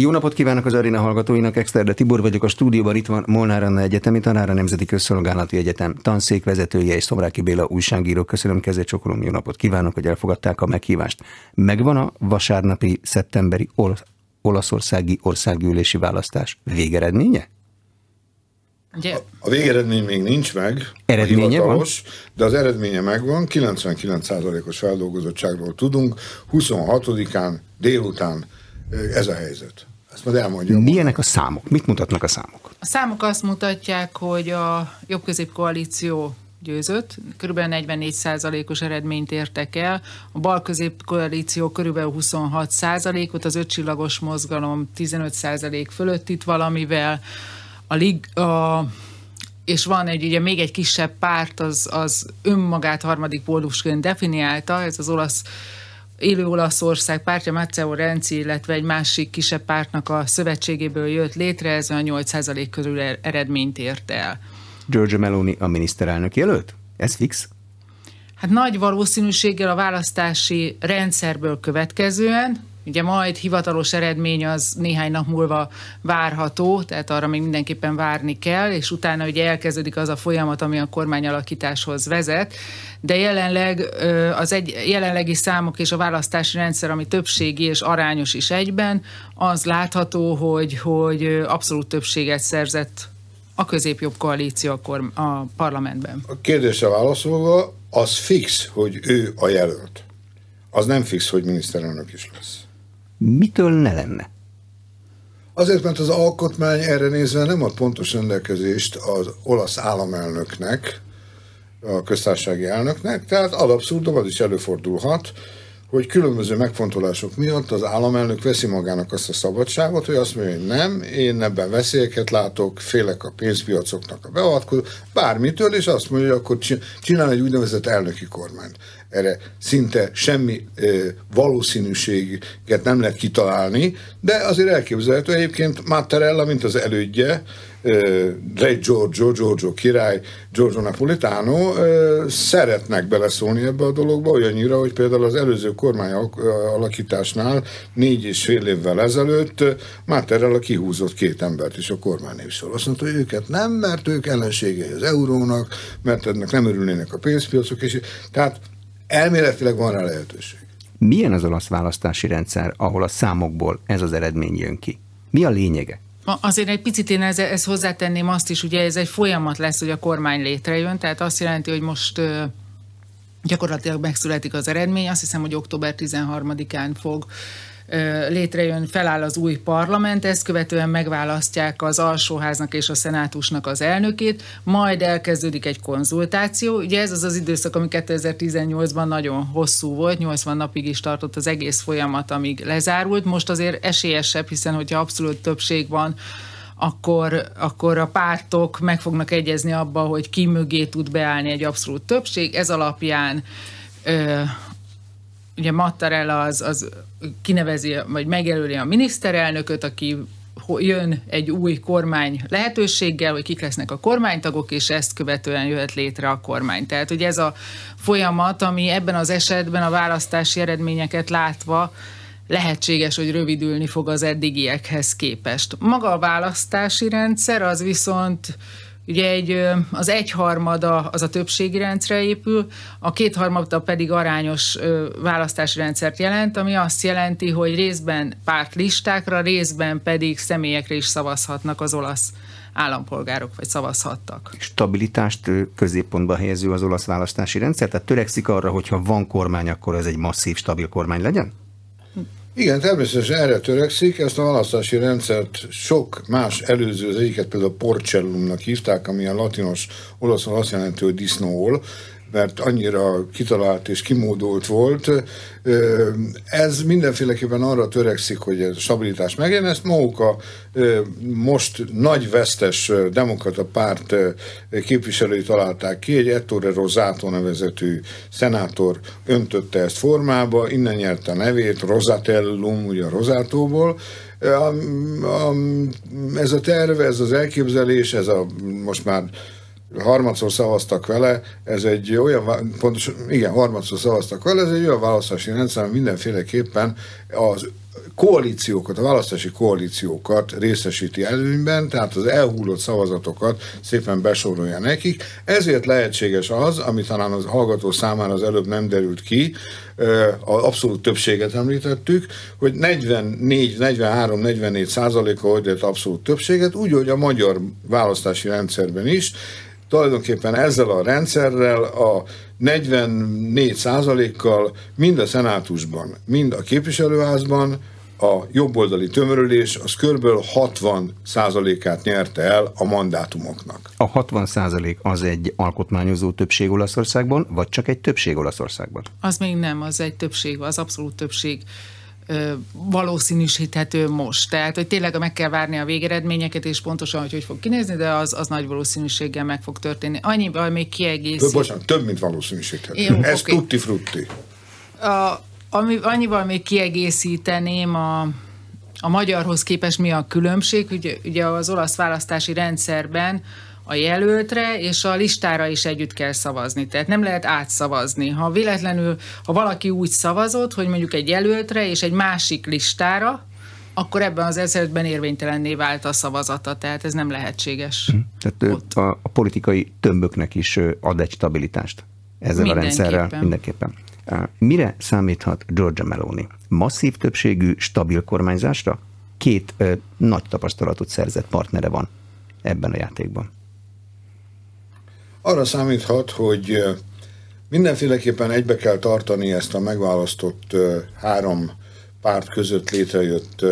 Jó napot kívánok az Arina hallgatóinak, Exterde Tibor vagyok, a stúdióban itt van Molnár Anna Egyetemi tanára, Nemzeti Közszolgálati Egyetem tanszékvezetője és Szomráki Béla újságíró. Köszönöm, kezet csokolom, jó napot kívánok, hogy elfogadták a meghívást. Megvan a vasárnapi szeptemberi ol- olaszországi országgyűlési választás végeredménye? Ugye? A végeredmény még nincs meg. Eredménye van? De az eredménye megvan, 99%-os feldolgozottságról tudunk, 26-án délután ez a helyzet. Ezt majd elmondjam. Milyenek a számok? Mit mutatnak a számok? A számok azt mutatják, hogy a jobb koalíció győzött, kb. 44 os eredményt értek el, a bal koalíció kb. 26 ot az ötcsillagos mozgalom 15 fölött itt valamivel, a, lig, a és van egy, ugye még egy kisebb párt, az, az önmagát harmadik pólusként definiálta, ez az olasz élő Olaszország pártja Matteo Renzi, illetve egy másik kisebb pártnak a szövetségéből jött létre, ez a 8% körül er- eredményt ért el. Giorgio Meloni a miniszterelnök jelölt? Ez fix? Hát nagy valószínűséggel a választási rendszerből következően, Ugye majd hivatalos eredmény az néhány nap múlva várható, tehát arra még mindenképpen várni kell, és utána ugye elkezdődik az a folyamat, ami a kormányalakításhoz vezet, de jelenleg az egy, jelenlegi számok és a választási rendszer, ami többségi és arányos is egyben, az látható, hogy, hogy abszolút többséget szerzett a középjobb koalíció akkor a parlamentben. A kérdésre válaszolva, az fix, hogy ő a jelölt. Az nem fix, hogy miniszterelnök is lesz mitől ne lenne? Azért, mert az alkotmány erre nézve nem ad pontos rendelkezést az olasz államelnöknek, a köztársasági elnöknek, tehát ad abszurdum, az is előfordulhat, hogy különböző megfontolások miatt az államelnök veszi magának azt a szabadságot, hogy azt mondja, hogy nem, én ebben veszélyeket látok, félek a pénzpiacoknak a beavatkozó, bármitől, és azt mondja, hogy akkor csinál egy úgynevezett elnöki kormányt. Erre szinte semmi ö, valószínűséget nem lehet kitalálni, de azért elképzelhető egyébként Mattarella, mint az elődje, Re Giorgio, Giorgio király, Giorgio Napolitano szeretnek beleszólni ebbe a dologba, olyannyira, hogy például az előző kormány alakításnál négy és fél évvel ezelőtt Mattarella kihúzott két embert is a kormánynévsor. Azt mondta, hogy őket nem, mert ők ellenségei az eurónak, mert ennek nem örülnének a pénzpiacok, és tehát Elméletileg van rá lehetőség. Milyen az olasz választási rendszer, ahol a számokból ez az eredmény jön ki? Mi a lényege? Azért egy picit én ezt, ezt hozzátenném azt is, ugye ez egy folyamat lesz, hogy a kormány létrejön, tehát azt jelenti, hogy most gyakorlatilag megszületik az eredmény, azt hiszem, hogy október 13-án fog létrejön, feláll az új parlament, ezt követően megválasztják az alsóháznak és a szenátusnak az elnökét, majd elkezdődik egy konzultáció. Ugye ez az az időszak, ami 2018-ban nagyon hosszú volt, 80 napig is tartott az egész folyamat, amíg lezárult. Most azért esélyesebb, hiszen hogyha abszolút többség van, akkor, akkor a pártok meg fognak egyezni abba, hogy ki mögé tud beállni egy abszolút többség. Ez alapján ö, ugye Mattarella az, az kinevezi, vagy megjelöli a miniszterelnököt, aki jön egy új kormány lehetőséggel, hogy kik lesznek a kormánytagok, és ezt követően jöhet létre a kormány. Tehát ugye ez a folyamat, ami ebben az esetben a választási eredményeket látva lehetséges, hogy rövidülni fog az eddigiekhez képest. Maga a választási rendszer az viszont Ugye egy, az egyharmada az a többségi rendszerre épül, a kétharmada pedig arányos választási rendszert jelent, ami azt jelenti, hogy részben pártlistákra, részben pedig személyekre is szavazhatnak az olasz állampolgárok, vagy szavazhattak. Stabilitást középpontba helyező az olasz választási rendszer, tehát törekszik arra, hogyha van kormány, akkor ez egy masszív, stabil kormány legyen? Igen, természetesen erre törekszik, ezt a választási rendszert sok más előző, az egyiket például Porcellumnak hívták, ami a latinos olaszul azt jelenti, hogy disznóol, mert annyira kitalált és kimódolt volt. Ez mindenféleképpen arra törekszik, hogy a stabilitás megjen. Ezt maguk a most nagy vesztes demokrata párt képviselői találták ki, egy Ettore Rosato nevezetű szenátor öntötte ezt formába, innen nyerte a nevét, Rosatellum, ugye a Rosátóból, ez a terve, ez az elképzelés, ez a most már harmadszor szavaztak vele, ez egy olyan, pontos, igen, harmadszor szavaztak vele, ez egy olyan választási rendszer, mindenféleképpen az koalíciókat, a választási koalíciókat részesíti előnyben, tehát az elhullott szavazatokat szépen besorolja nekik. Ezért lehetséges az, ami talán az hallgató számára az előbb nem derült ki, az abszolút többséget említettük, hogy 44, 43, 44 százaléka hogy abszolút többséget, úgy, hogy a magyar választási rendszerben is, tulajdonképpen ezzel a rendszerrel a 44 százalékkal mind a szenátusban, mind a képviselőházban a jobboldali tömörülés az kb. 60 százalékát nyerte el a mandátumoknak. A 60 százalék az egy alkotmányozó többség Olaszországban, vagy csak egy többség Olaszországban? Az még nem, az egy többség, az abszolút többség valószínűsíthető most. Tehát, hogy tényleg meg kell várni a végeredményeket, és pontosan, hogy hogy fog kinézni, de az, az nagy valószínűséggel meg fog történni. Annyival még kiegészít. Bocsánat, több, mint valószínűsíthető. Jó, Ez okay. tutti frutti. A, ami, annyival még kiegészíteném a, a magyarhoz képest mi a különbség. Ugye, ugye az olasz választási rendszerben a jelöltre és a listára is együtt kell szavazni. Tehát nem lehet átszavazni. Ha véletlenül, ha valaki úgy szavazott, hogy mondjuk egy jelöltre és egy másik listára, akkor ebben az esetben érvénytelenné vált a szavazata, tehát ez nem lehetséges. Hm. Tehát a, a politikai tömböknek is ad egy stabilitást ezzel a rendszerrel mindenképpen. Mire számíthat Georgia Meloni? Masszív többségű, stabil kormányzásra? Két ö, nagy tapasztalatot szerzett partnere van ebben a játékban. Arra számíthat, hogy mindenféleképpen egybe kell tartani ezt a megválasztott három párt között létrejött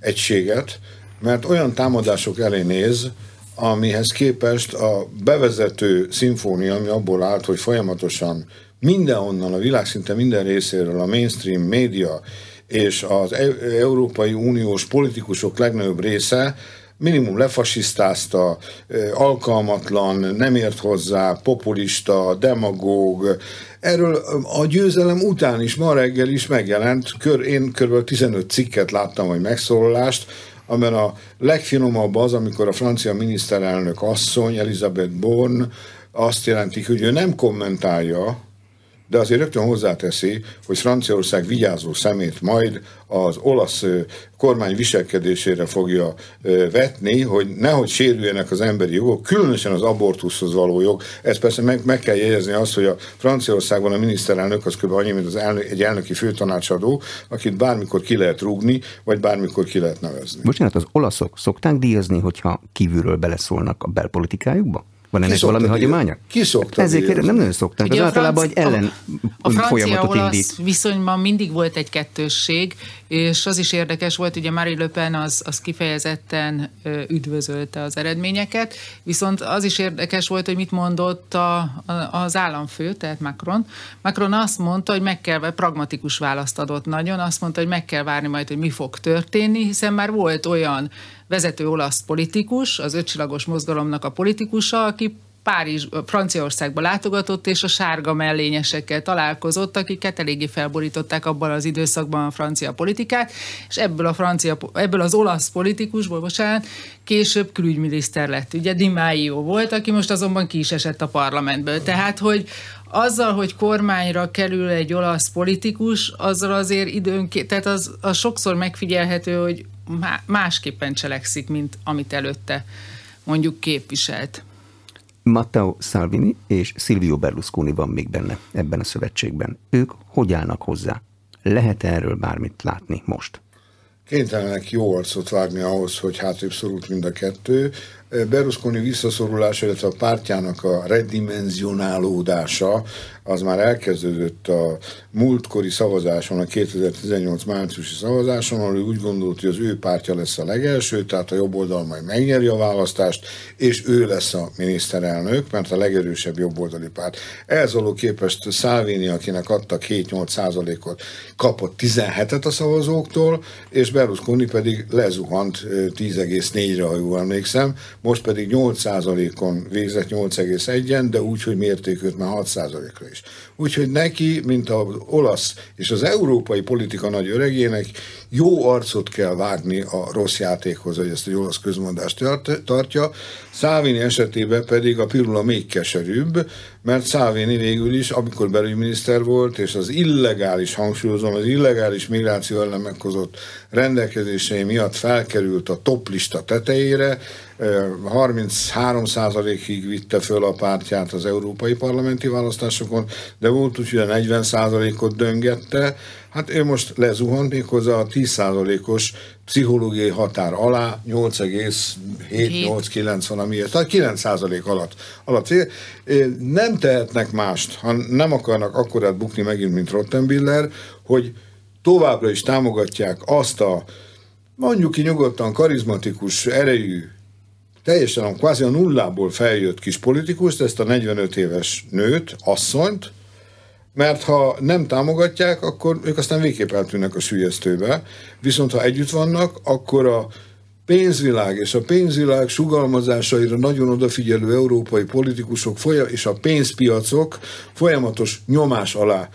egységet, mert olyan támadások elé néz, amihez képest a bevezető szimfónia, ami abból állt, hogy folyamatosan mindenhonnan, a világ szinte minden részéről a mainstream média és az e- Európai Uniós politikusok legnagyobb része minimum lefasisztázta, alkalmatlan, nem ért hozzá, populista, demagóg. Erről a győzelem után is, ma reggel is megjelent, kör, én kb. 15 cikket láttam, vagy megszólalást, amiben a legfinomabb az, amikor a francia miniszterelnök asszony, Elizabeth Born azt jelenti, hogy ő nem kommentálja de azért rögtön hozzáteszi, hogy Franciaország vigyázó szemét majd az olasz kormány viselkedésére fogja vetni, hogy nehogy sérüljenek az emberi jogok, különösen az abortuszhoz való jog. Ez persze meg, meg kell jegyezni azt, hogy a Franciaországban a miniszterelnök az kb. annyi, mint az elnök, egy elnöki főtanácsadó, akit bármikor ki lehet rúgni, vagy bármikor ki lehet nevezni. Bocsánat, az olaszok szokták díjazni, hogyha kívülről beleszólnak a belpolitikájukba? Van ennek ki valami hagyománya? Ki szokta Ezért kérdez, nem nagyon szokták. Az általában egy ellen a, a folyamatot indít. viszonyban mindig volt egy kettősség, és az is érdekes volt, ugye Marie Le Pen az, az kifejezetten üdvözölte az eredményeket, viszont az is érdekes volt, hogy mit mondott a, a, az államfő, tehát Macron. Macron azt mondta, hogy meg kell, pragmatikus választ adott nagyon, azt mondta, hogy meg kell várni majd, hogy mi fog történni, hiszen már volt olyan vezető olasz politikus, az ötcsillagos mozgalomnak a politikusa, aki Párizs, Franciaországba látogatott, és a sárga mellényesekkel találkozott, akiket eléggé felborították abban az időszakban a francia politikát, és ebből, a francia, ebből az olasz politikusból, bocsánat, később külügyminiszter lett. Ugye Di Maio volt, aki most azonban ki is esett a parlamentből. Tehát, hogy azzal, hogy kormányra kerül egy olasz politikus, azzal azért időnként, tehát az, az sokszor megfigyelhető, hogy másképpen cselekszik, mint amit előtte mondjuk képviselt. Matteo Salvini és Silvio Berlusconi van még benne ebben a szövetségben. Ők hogy állnak hozzá? Lehet erről bármit látni most? Kénytelenek jó arcot vágni ahhoz, hogy hátrébb szorult mind a kettő. Berlusconi visszaszorulása, illetve a pártjának a redimenzionálódása az már elkezdődött a múltkori szavazáson, a 2018 márciusi szavazáson, ahol úgy gondolt, hogy az ő pártja lesz a legelső, tehát a jobb oldal majd megnyeri a választást, és ő lesz a miniszterelnök, mert a legerősebb jobboldali párt. Ehhez való képest Salvini, akinek adtak 7-8 százalékot, kapott 17-et a szavazóktól, és Berlusconi pedig lezuhant 10,4-re, ha jól emlékszem, most pedig 8%-on végzett 8,1-en, de úgy, hogy mérték már 6%-ra is. Úgyhogy neki, mint az olasz és az európai politika nagy öregének, jó arcot kell vágni a rossz játékhoz, hogy ezt a olasz közmondást tartja. Szávini esetében pedig a pirula még keserűbb, mert Salvini végül is, amikor belügyminiszter volt, és az illegális, hangsúlyozom, az illegális migráció ellen meghozott rendelkezései miatt felkerült a toplista tetejére, 33%-ig vitte föl a pártját az európai parlamenti választásokon, de volt úgy, hogy a 40%-ot döngette, hát ő most lezuhant méghozzá a 10%-os pszichológiai határ alá, 8,7-8-9 van, ami tehát 9% alatt. alatt. Nem tehetnek mást, ha nem akarnak akkorát bukni megint, mint Rottenbiller, hogy továbbra is támogatják azt a mondjuk ki nyugodtan karizmatikus, erejű, teljesen kvázi a nullából feljött kis politikust, ezt a 45 éves nőt, asszonyt, mert ha nem támogatják, akkor ők aztán végképp eltűnnek a sülyeztőbe, viszont ha együtt vannak, akkor a pénzvilág és a pénzvilág sugalmazásaira nagyon odafigyelő európai politikusok és a pénzpiacok folyamatos nyomás alá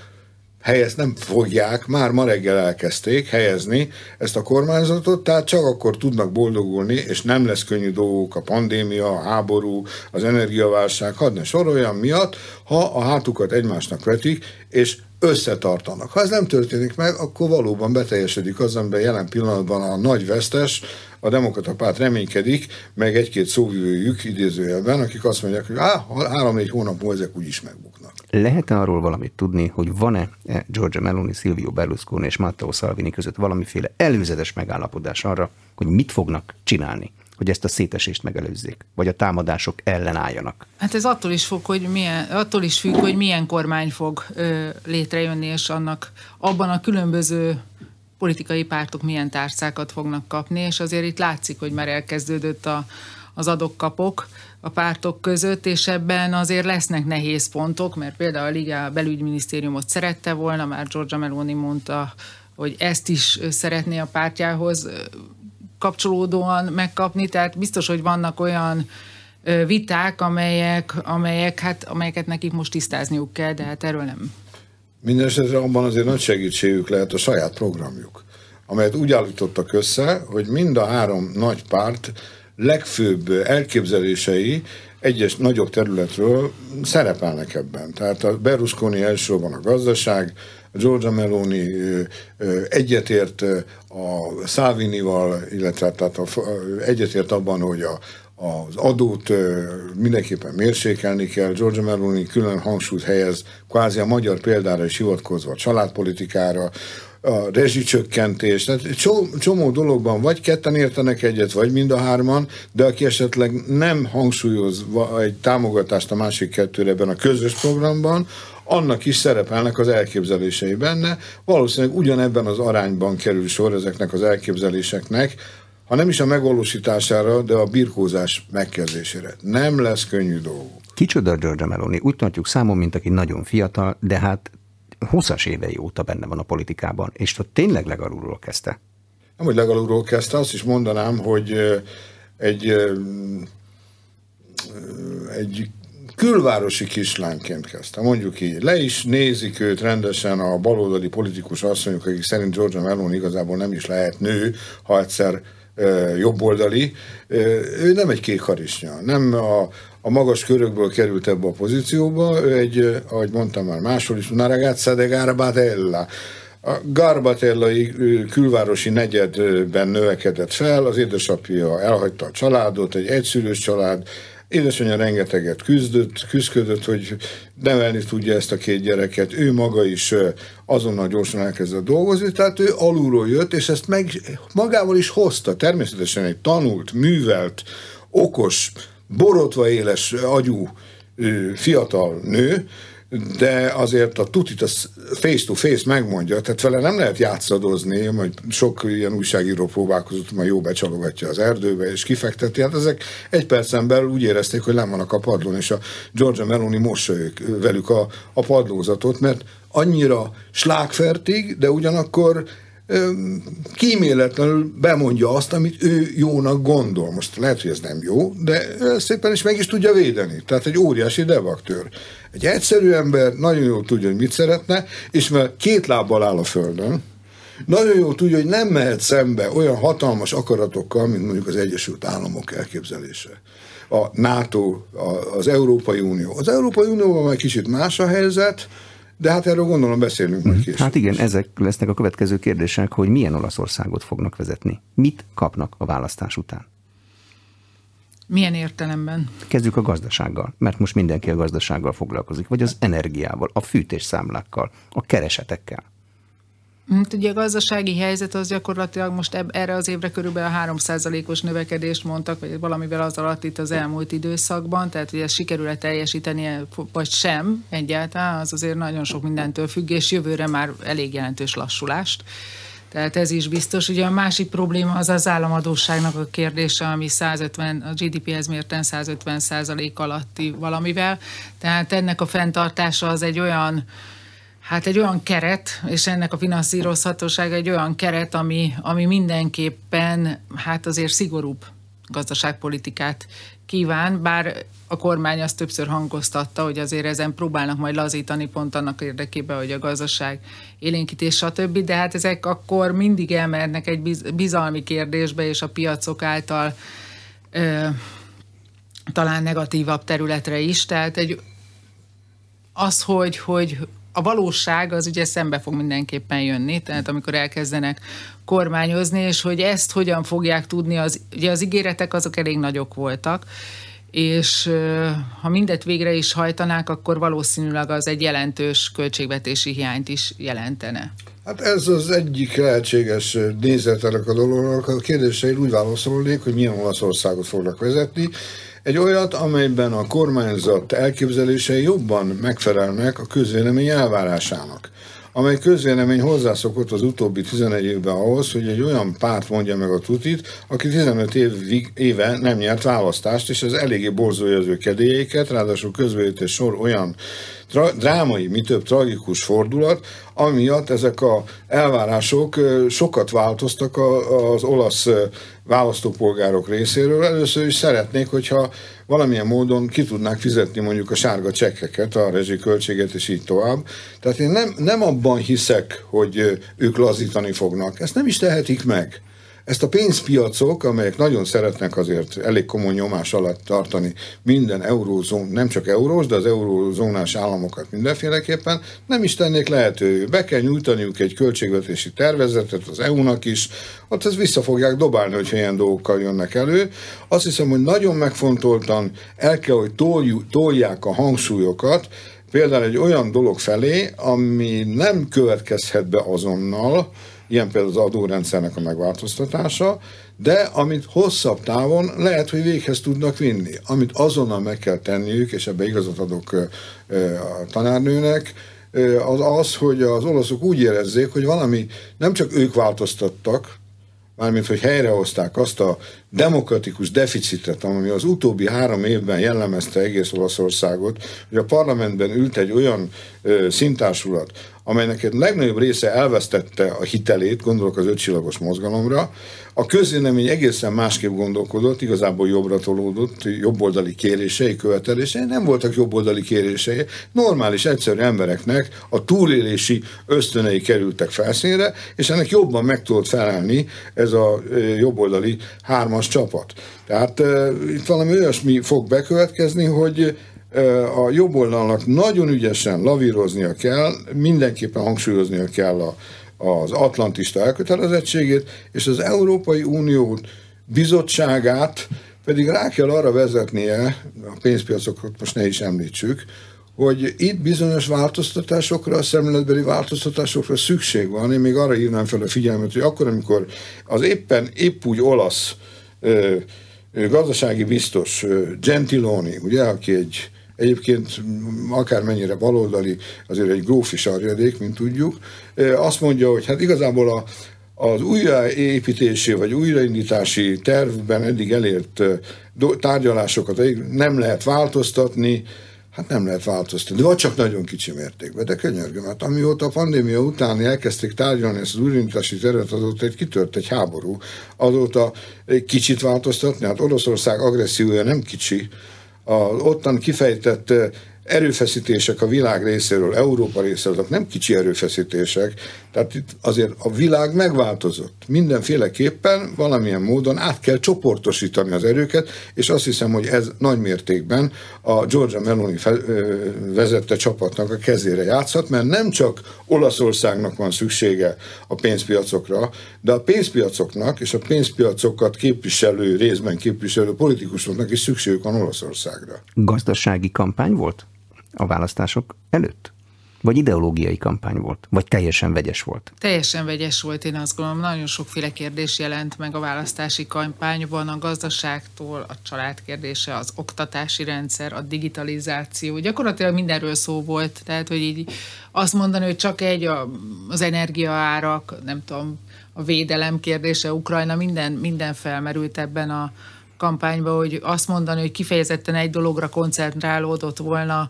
helyez, nem fogják, már ma reggel elkezdték helyezni ezt a kormányzatot, tehát csak akkor tudnak boldogulni, és nem lesz könnyű dolgok a pandémia, a háború, az energiaválság, hadd ne soroljam miatt, ha a hátukat egymásnak vetik, és összetartanak. Ha ez nem történik meg, akkor valóban beteljesedik az, amiben jelen pillanatban a nagy vesztes, a demokrata párt reménykedik, meg egy-két szóvivőjük idézőjelben, akik azt mondják, hogy három-négy hónap múlva ezek úgyis megbuknak. Lehet-e arról valamit tudni, hogy van-e Giorgia Meloni, Silvio Berlusconi és Matteo Salvini között valamiféle előzetes megállapodás arra, hogy mit fognak csinálni? hogy ezt a szétesést megelőzzék, vagy a támadások ellen álljanak? Hát ez attól is, fog, hogy milyen, attól is függ, hogy milyen kormány fog ö, létrejönni, és annak abban a különböző politikai pártok milyen tárcákat fognak kapni, és azért itt látszik, hogy már elkezdődött a, az adokkapok a pártok között, és ebben azért lesznek nehéz pontok, mert például a Liga belügyminisztériumot szerette volna, már Giorgia Meloni mondta, hogy ezt is szeretné a pártjához kapcsolódóan megkapni, tehát biztos, hogy vannak olyan viták, amelyek, amelyek, hát, amelyeket nekik most tisztázniuk kell, de hát erről nem. Mindenesetre abban azért nagy segítségük lehet a saját programjuk, amelyet úgy állítottak össze, hogy mind a három nagy párt legfőbb elképzelései egyes nagyobb területről szerepelnek ebben. Tehát a Berlusconi elsősorban a gazdaság, a Giorgia Meloni egyetért a Salvinival, illetve tehát a, egyetért abban, hogy a, az adót mindenképpen mérsékelni kell. Giorgia Meloni külön hangsúlyt helyez, kvázi a magyar példára is hivatkozva, a családpolitikára, a rezsicsökkentés, tehát csomó, csomó dologban vagy ketten értenek egyet, vagy mind a hárman, de aki esetleg nem hangsúlyoz egy támogatást a másik kettőre ebben a közös programban, annak is szerepelnek az elképzelései benne. Valószínűleg ugyanebben az arányban kerül sor ezeknek az elképzeléseknek, ha nem is a megvalósítására, de a birkózás megkezdésére. Nem lesz könnyű dolguk. Kicsoda Giorgia Meloni? Úgy tartjuk számon, mint aki nagyon fiatal, de hát 20 évei óta benne van a politikában, és ott tényleg legalulról kezdte. Nem, hogy legalulról kezdte, azt is mondanám, hogy egy, egy külvárosi kislányként kezdte, mondjuk így. Le is nézik őt rendesen a baloldali politikus asszonyok, akik szerint Georgia Meloni igazából nem is lehet nő, ha egyszer jobboldali, ő nem egy kék harisnya, nem a, a magas körökből került ebbe a pozícióba, ő egy, ahogy mondtam már máshol is, una ragazza de Garbatella. A Garbatellai külvárosi negyedben növekedett fel, az édesapja elhagyta a családot, egy egyszülős család, Édesanyja rengeteget küzdött, küzdött, hogy nevelni tudja ezt a két gyereket. Ő maga is azonnal gyorsan elkezdett dolgozni, tehát ő alulról jött, és ezt meg magával is hozta. Természetesen egy tanult, művelt, okos, borotva éles agyú fiatal nő, de azért a tutit az face-to-face megmondja, tehát vele nem lehet játszadozni, majd sok ilyen újságíró próbálkozott, majd jó becsalogatja az erdőbe, és kifekteti, hát ezek egy percen belül úgy érezték, hogy nem vannak a padlón, és a Georgia Meloni mosolyog velük a, a padlózatot, mert annyira slágfertig, de ugyanakkor kíméletlenül bemondja azt, amit ő jónak gondol. Most lehet, hogy ez nem jó, de szépen is meg is tudja védeni. Tehát egy óriási debaktőr. Egy egyszerű ember nagyon jól tudja, hogy mit szeretne, és mert két lábbal áll a földön, nagyon jó tudja, hogy nem mehet szembe olyan hatalmas akaratokkal, mint mondjuk az Egyesült Államok elképzelése. A NATO, az Európai Unió. Az Európai Unióban már kicsit más a helyzet, de hát erről gondolom beszélünk majd később. Hát igen, ezek lesznek a következő kérdések, hogy milyen Olaszországot fognak vezetni. Mit kapnak a választás után? Milyen értelemben? Kezdjük a gazdasággal, mert most mindenki a gazdasággal foglalkozik, vagy az energiával, a fűtésszámlákkal, a keresetekkel. Hát ugye a gazdasági helyzet az gyakorlatilag most eb, erre az évre körülbelül a 3%-os növekedést mondtak, vagy valamivel az alatt itt az elmúlt időszakban, tehát hogy ezt sikerül-e teljesíteni, vagy sem egyáltalán, az azért nagyon sok mindentől függ, és jövőre már elég jelentős lassulást. Tehát ez is biztos. Ugye a másik probléma az az államadóságnak a kérdése, ami 150, a GDP-hez mérten 150 százalék alatti valamivel. Tehát ennek a fenntartása az egy olyan Hát egy olyan keret, és ennek a finanszírozhatósága egy olyan keret, ami, ami mindenképpen hát azért szigorúbb gazdaságpolitikát kíván, bár a kormány azt többször hangoztatta, hogy azért ezen próbálnak majd lazítani pont annak érdekében, hogy a gazdaság élénkítés, stb. De hát ezek akkor mindig elmernek egy bizalmi kérdésbe, és a piacok által ö, talán negatívabb területre is. Tehát egy, az, hogy, hogy a valóság az ugye szembe fog mindenképpen jönni, tehát amikor elkezdenek kormányozni, és hogy ezt hogyan fogják tudni, az, ugye az ígéretek azok elég nagyok voltak, és ha mindet végre is hajtanák, akkor valószínűleg az egy jelentős költségvetési hiányt is jelentene. Hát ez az egyik lehetséges nézet ennek a dolognak. A kérdéseid úgy válaszolnék, hogy milyen Olaszországot fognak vezetni. Egy olyat, amelyben a kormányzat elképzelései jobban megfelelnek a közvélemény elvárásának amely közvélemény hozzászokott az utóbbi 11 évben ahhoz, hogy egy olyan párt mondja meg a tutit, aki 15 év, éve nem nyert választást, és ez eléggé borzolja az ő kedélyeiket, ráadásul közvélemény sor olyan tra- drámai, mi több tragikus fordulat, amiatt ezek a elvárások sokat változtak az olasz választópolgárok részéről. Először is szeretnék, hogyha valamilyen módon ki tudnák fizetni mondjuk a sárga csekkeket, a rezsiköltséget és így tovább. Tehát én nem, nem abban hiszek, hogy ők lazítani fognak. Ezt nem is tehetik meg. Ezt a pénzpiacok, amelyek nagyon szeretnek azért elég komoly nyomás alatt tartani minden eurózón, nem csak eurós, de az eurózónás államokat mindenféleképpen, nem is tennék lehető. Be kell nyújtaniuk egy költségvetési tervezetet az EU-nak is, ott ezt vissza fogják dobálni, hogyha ilyen dolgokkal jönnek elő. Azt hiszem, hogy nagyon megfontoltan el kell, hogy tolják a hangsúlyokat, például egy olyan dolog felé, ami nem következhet be azonnal, ilyen például az adórendszernek a megváltoztatása, de amit hosszabb távon lehet, hogy véghez tudnak vinni. Amit azonnal meg kell tenniük, és ebbe igazat adok a tanárnőnek, az az, hogy az olaszok úgy érezzék, hogy valami nem csak ők változtattak, mármint hogy helyrehozták azt a demokratikus deficitet, ami az utóbbi három évben jellemezte egész Olaszországot, hogy a parlamentben ült egy olyan ö, szintársulat, amelynek egy legnagyobb része elvesztette a hitelét, gondolok az ötcsillagos mozgalomra, a közvélemény egészen másképp gondolkodott, igazából jobbra tolódott, jobboldali kérései, követelései, nem voltak jobboldali kérései, normális, egyszerű embereknek a túlélési ösztönei kerültek felszínre, és ennek jobban meg tudott felelni ez a jobboldali hármas csapat. Tehát itt valami olyasmi fog bekövetkezni, hogy a jobb oldalnak nagyon ügyesen lavíroznia kell, mindenképpen hangsúlyoznia kell a, az atlantista elkötelezettségét, és az Európai Unió bizottságát pedig rá kell arra vezetnie, a pénzpiacokat most ne is említsük, hogy itt bizonyos változtatásokra, a szemléletbeli változtatásokra szükség van. Én még arra hívnám fel a figyelmet, hogy akkor, amikor az éppen épp úgy olasz ö, gazdasági biztos Gentiloni, ugye, aki egy egyébként akármennyire baloldali, azért egy grófi sarjadék, mint tudjuk, azt mondja, hogy hát igazából a, az újraépítési vagy újraindítási tervben eddig elért tárgyalásokat nem lehet változtatni, Hát nem lehet változtatni, vagy csak nagyon kicsi mértékben, de könyörgöm, hát amióta a pandémia után elkezdték tárgyalni ezt az újraindítási tervet, azóta egy kitört egy háború, azóta egy kicsit változtatni, hát Oroszország agressziója nem kicsi, a ottan kifejtett erőfeszítések a világ részéről, Európa részéről, azok nem kicsi erőfeszítések, tehát itt azért a világ megváltozott. Mindenféleképpen valamilyen módon át kell csoportosítani az erőket, és azt hiszem, hogy ez nagy mértékben a Georgia Meloni vezette csapatnak a kezére játszhat, mert nem csak Olaszországnak van szüksége a pénzpiacokra, de a pénzpiacoknak és a pénzpiacokat képviselő, részben képviselő politikusoknak is szükségük van Olaszországra. Gazdasági kampány volt a választások előtt? Vagy ideológiai kampány volt? Vagy teljesen vegyes volt? Teljesen vegyes volt, én azt gondolom. Nagyon sokféle kérdés jelent meg a választási kampányban, a gazdaságtól, a család kérdése, az oktatási rendszer, a digitalizáció. Gyakorlatilag mindenről szó volt. Tehát, hogy így azt mondani, hogy csak egy a, az energiaárak, nem tudom, a védelem kérdése, Ukrajna, minden, minden felmerült ebben a kampányban, hogy azt mondani, hogy kifejezetten egy dologra koncentrálódott volna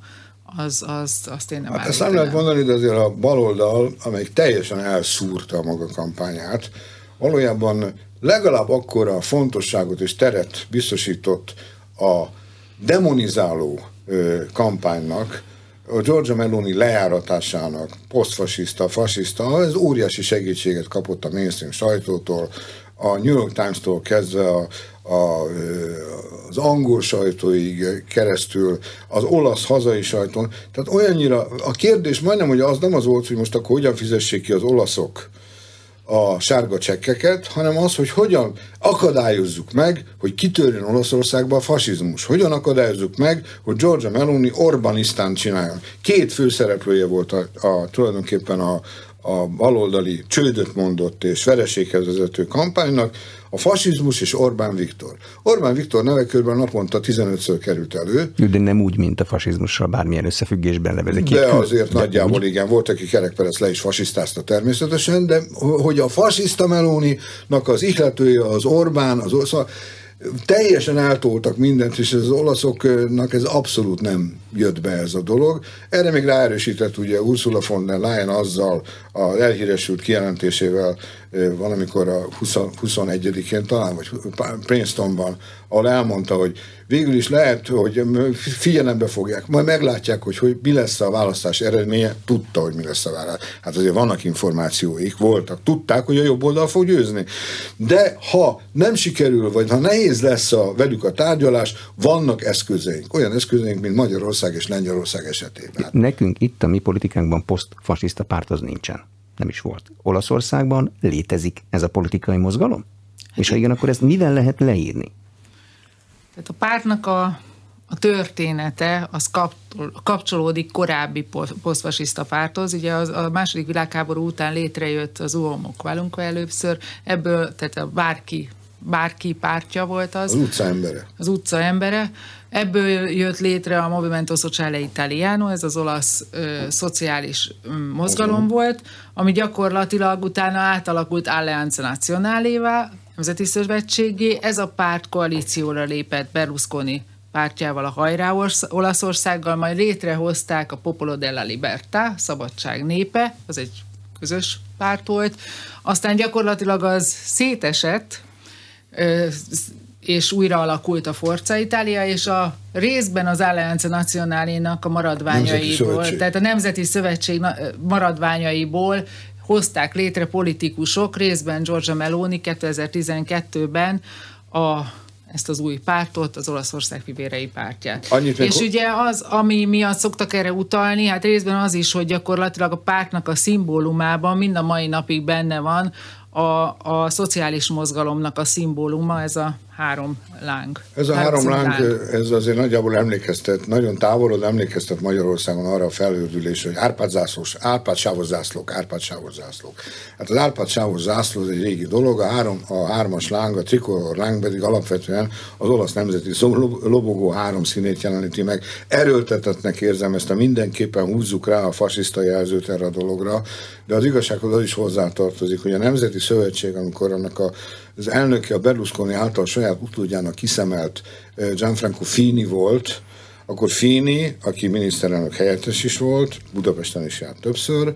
az, az, azt én nem hát Ezt nem lehet mondani, de azért a baloldal, amelyik teljesen elszúrta a maga kampányát, valójában legalább akkora fontosságot és teret biztosított a demonizáló ö, kampánynak, a Giorgia Meloni lejáratásának, posztfasiszta, fasiszta, ez óriási segítséget kapott a mainstream sajtótól, a New York Times-tól kezdve a, a, az angol sajtóig keresztül, az olasz hazai sajtón. Tehát olyannyira, a kérdés majdnem, hogy az nem az volt, hogy most akkor hogyan fizessék ki az olaszok a sárga csekkeket, hanem az, hogy hogyan akadályozzuk meg, hogy kitörjön Olaszországba a fasizmus. Hogyan akadályozzuk meg, hogy Georgia Meloni Orbanisztán csináljon. Két főszereplője volt a, a, tulajdonképpen a, a baloldali csődöt mondott és vereséghez vezető kampánynak, a fasizmus és Orbán Viktor. Orbán Viktor nevekörben naponta 15-ször került elő. De nem úgy, mint a fasizmussal bármilyen összefüggésben levezek. De azért de nagyjából úgy. igen, volt, aki Kerekperec le is fasisztázta természetesen, de hogy a fasiszta Melóninak az ihletője az Orbán, az szóval teljesen eltoltak mindent, és az olaszoknak ez abszolút nem jött be ez a dolog. Erre még ráerősített ugye Ursula von der Leyen azzal az elhíresült kijelentésével valamikor a 20, 21-én talán, vagy Princetonban, ahol elmondta, hogy végül is lehet, hogy figyelembe fogják, majd meglátják, hogy, hogy mi lesz a választás eredménye, tudta, hogy mi lesz a választás. Hát azért vannak információik, voltak, tudták, hogy a jobb oldal fog győzni. De ha nem sikerül, vagy ha nehéz lesz a, velük a tárgyalás, vannak eszközeink. Olyan eszközeink, mint Magyarország és Lengyelország esetében. Nekünk itt a mi politikánkban posztfasiszta párt az nincsen. Nem is volt. Olaszországban létezik ez a politikai mozgalom? És ha igen, akkor ezt mivel lehet leírni? Tehát a pártnak a, a története az kapcsolódik korábbi posztfasiszta párthoz. Ugye az, a második világháború után létrejött az Uomok Valunka először, ebből, tehát a bárki, bárki pártja volt az. Az utca embere. Az utca embere. Ebből jött létre a Movimento Sociale Italiano, ez az olasz ö, szociális ö, mozgalom volt, ami gyakorlatilag utána átalakult Alleanza Nazionalévá, Nemzeti Szövetségé. Ez a párt koalícióra lépett Berlusconi pártjával, a Hajrá Olaszországgal, majd létrehozták a Popolo della Libertà, Szabadság népe, az egy közös párt volt. Aztán gyakorlatilag az szétesett, és újra alakult a Forza Italia, és a részben az Alleanza Nazionálénak a maradványaiból, tehát a Nemzeti Szövetség maradványaiból hozták létre politikusok, részben Giorgia Meloni 2012-ben a ezt az új pártot, az Olaszország fivérei pártját. Annyit és ugye az, ami miatt szoktak erre utalni, hát részben az is, hogy gyakorlatilag a pártnak a szimbólumában mind a mai napig benne van a, a szociális mozgalomnak a szimbóluma, ez a három láng. Ez a három láng, láng, ez azért nagyjából emlékeztet, nagyon távolod emlékeztet Magyarországon arra a felhődülésre, hogy Árpád zászlós, Árpád sávos zászlók, Árpád sávos zászlók. Hát az Árpád sávos zászló egy régi dolog, a, három, a hármas láng, a trikolor láng pedig alapvetően az olasz nemzeti lobogó három színét jeleníti meg. Erőltetetnek érzem ezt, a mindenképpen húzzuk rá a fasiszta jelzőt erre a dologra, de az igazsághoz az is hozzátartozik, hogy a Nemzeti Szövetség, amikor annak a az elnöke a Berlusconi által saját utódjának kiszemelt Gianfranco Fini volt, akkor Fini, aki miniszterelnök helyettes is volt, Budapesten is járt többször,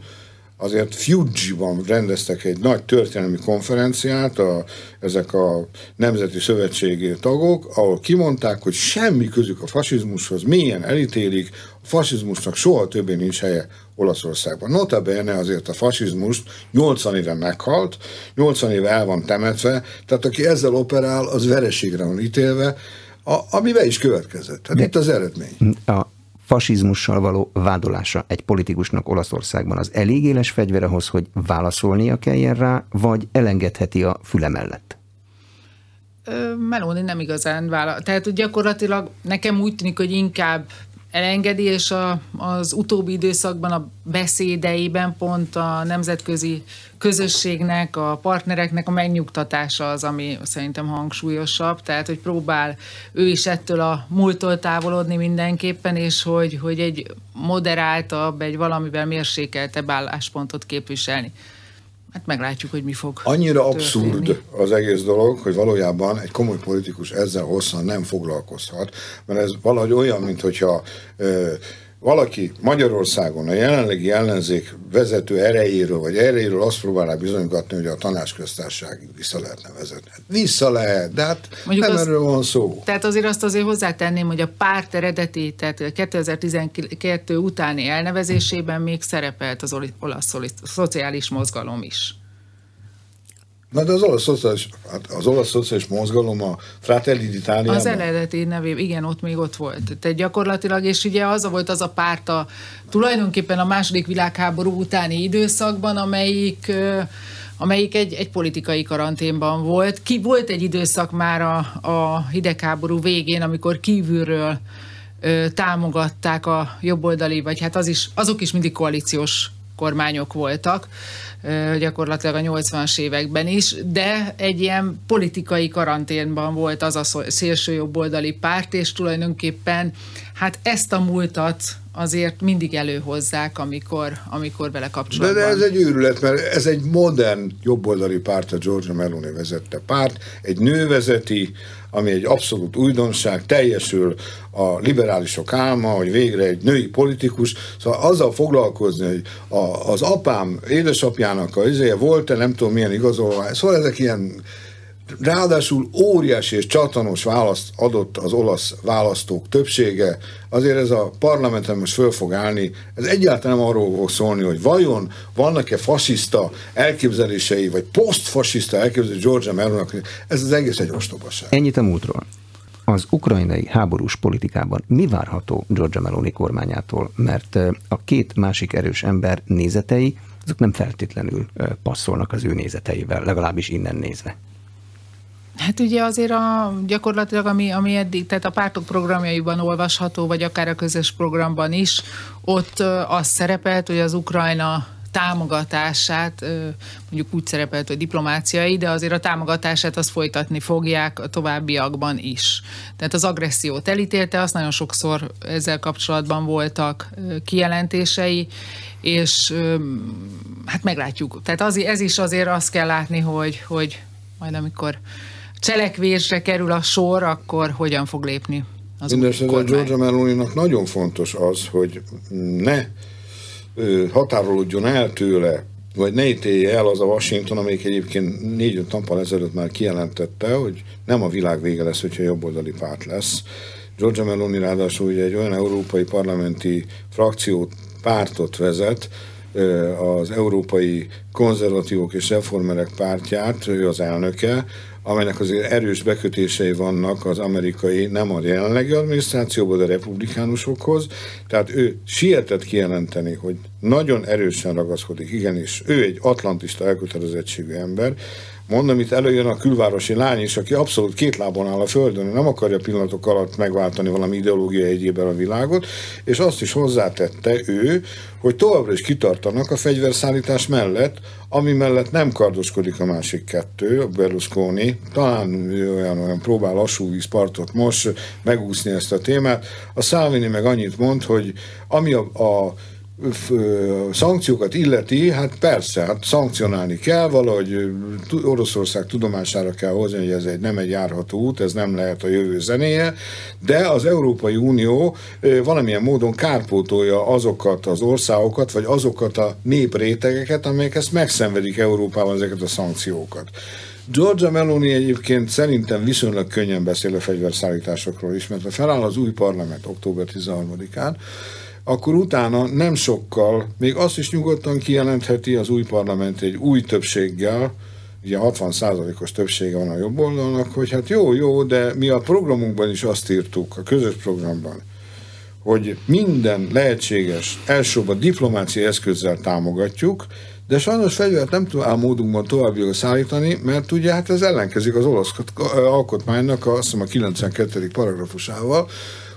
azért Fuji-ban rendeztek egy nagy történelmi konferenciát, a, ezek a nemzeti szövetségi tagok, ahol kimondták, hogy semmi közük a fasizmushoz, milyen elítélik, a fasizmusnak soha többé nincs helye Olaszországban. Notabene azért a fasizmust 80 éve meghalt, 80 éve el van temetve, tehát aki ezzel operál, az vereségre van ítélve, a, ami be is következett. Hát De itt az eredmény. A fasizmussal való vádolása egy politikusnak Olaszországban az elég éles fegyver ahhoz, hogy válaszolnia kelljen rá, vagy elengedheti a füle mellett? Meloni nem igazán vállal. Tehát gyakorlatilag nekem úgy tűnik, hogy inkább elengedi, és a, az utóbbi időszakban a beszédeiben pont a nemzetközi közösségnek, a partnereknek a megnyugtatása az, ami szerintem hangsúlyosabb, tehát hogy próbál ő is ettől a múltól távolodni mindenképpen, és hogy, hogy egy moderáltabb, egy valamivel mérsékeltebb álláspontot képviselni. Hát meglátjuk, hogy mi fog Annyira történni. abszurd az egész dolog, hogy valójában egy komoly politikus ezzel hosszan nem foglalkozhat, mert ez valahogy olyan, mint hogyha valaki Magyarországon a jelenlegi ellenzék vezető erejéről, vagy erejéről azt próbálná bizonygatni, hogy a tanácsköztárságig vissza lehetne vezetni. Hát vissza lehet, de hát Mondjuk nem az, erről van szó. Tehát azért azt azért hozzátenném, hogy a párt eredeti, tehát 2012 utáni elnevezésében még szerepelt az olasz szociális mozgalom is. Na de az olasz szociális, hát az olasz szociális mozgalom a Fratelli d'Italia. Az eredeti nevében, igen, ott még ott volt. Tehát gyakorlatilag, és ugye az volt az a párt a, tulajdonképpen a második világháború utáni időszakban, amelyik amelyik egy, egy politikai karanténban volt. Ki volt egy időszak már a, a hidegháború végén, amikor kívülről ö, támogatták a jobboldali, vagy hát az is, azok is mindig koalíciós kormányok voltak, gyakorlatilag a 80-as években is, de egy ilyen politikai karanténban volt az a szélső jobboldali párt, és tulajdonképpen hát ezt a múltat azért mindig előhozzák, amikor, amikor vele kapcsolatban. De, de ez egy őrület, mert ez egy modern jobboldali párt, a Georgia Meloni vezette párt, egy nő vezeti, ami egy abszolút újdonság, teljesül a liberálisok álma, hogy végre egy női politikus, szóval azzal foglalkozni, hogy a, az apám, édesapjának a izéje volt-e, nem tudom milyen igazolvány, szóval ezek ilyen Ráadásul óriási és csatanos választ adott az olasz választók többsége, azért ez a parlamenten most föl fog állni, ez egyáltalán nem arról fog szólni, hogy vajon vannak-e fasiszta elképzelései, vagy posztfasiszta elképzelései Georgia Melonnak, ez az egész egy ostobaság. Ennyit a múltról. Az ukrajnai háborús politikában mi várható Georgia Meloni kormányától? Mert a két másik erős ember nézetei, azok nem feltétlenül passzolnak az ő nézeteivel, legalábbis innen nézve. Hát ugye azért a, gyakorlatilag, ami, ami eddig, tehát a pártok programjaiban olvasható, vagy akár a közös programban is, ott az szerepelt, hogy az Ukrajna támogatását, mondjuk úgy szerepelt, hogy diplomáciai, de azért a támogatását azt folytatni fogják a továbbiakban is. Tehát az agressziót elítélte, azt nagyon sokszor ezzel kapcsolatban voltak kijelentései, és hát meglátjuk. Tehát az, ez is azért azt kell látni, hogy, hogy majd amikor cselekvésre kerül a sor, akkor hogyan fog lépni az Mindenesetre Georgia meloni nagyon fontos az, hogy ne határolódjon el tőle, vagy ne ítélje el az a Washington, amelyik egyébként négy-öt nappal ezelőtt már kijelentette, hogy nem a világ vége lesz, hogyha jobboldali párt lesz. Georgia Meloni ráadásul ugye egy olyan európai parlamenti frakciót, pártot vezet, az Európai Konzervatívok és Reformerek pártját, ő az elnöke, amelynek azért erős bekötései vannak az amerikai, nem a jelenlegi adminisztrációban, de republikánusokhoz. Tehát ő sietett kijelenteni, hogy nagyon erősen ragaszkodik, igenis, ő egy atlantista elkötelezettségű ember, Mondom, itt előjön a külvárosi lány is, aki abszolút két lábon áll a földön, nem akarja pillanatok alatt megváltani valami ideológia egyében a világot, és azt is hozzátette ő, hogy továbbra is kitartanak a fegyverszállítás mellett, ami mellett nem kardoskodik a másik kettő, a Berlusconi, talán olyan, olyan próbál lassú vízpartot most megúszni ezt a témát. A Salvini meg annyit mond, hogy ami a, a szankciókat illeti, hát persze, hát szankcionálni kell, valahogy Oroszország tudomására kell hozni, hogy ez egy, nem egy járható út, ez nem lehet a jövő zenéje, de az Európai Unió valamilyen módon kárpótolja azokat az országokat, vagy azokat a néprétegeket, amelyek ezt megszenvedik Európában ezeket a szankciókat. Georgia Meloni egyébként szerintem viszonylag könnyen beszél a fegyverszállításokról is, mert ha feláll az új parlament október 13-án, akkor utána nem sokkal, még azt is nyugodtan kijelentheti az új parlament egy új többséggel, ugye 60%-os többsége van a jobb oldalnak, hogy hát jó, jó, de mi a programunkban is azt írtuk, a közös programban, hogy minden lehetséges, elsőbb diplomáciai eszközzel támogatjuk, de sajnos fegyvert nem tud módunkban tovább szállítani, mert ugye hát ez ellenkezik az olasz alkotmánynak, azt hiszem a 92. paragrafusával,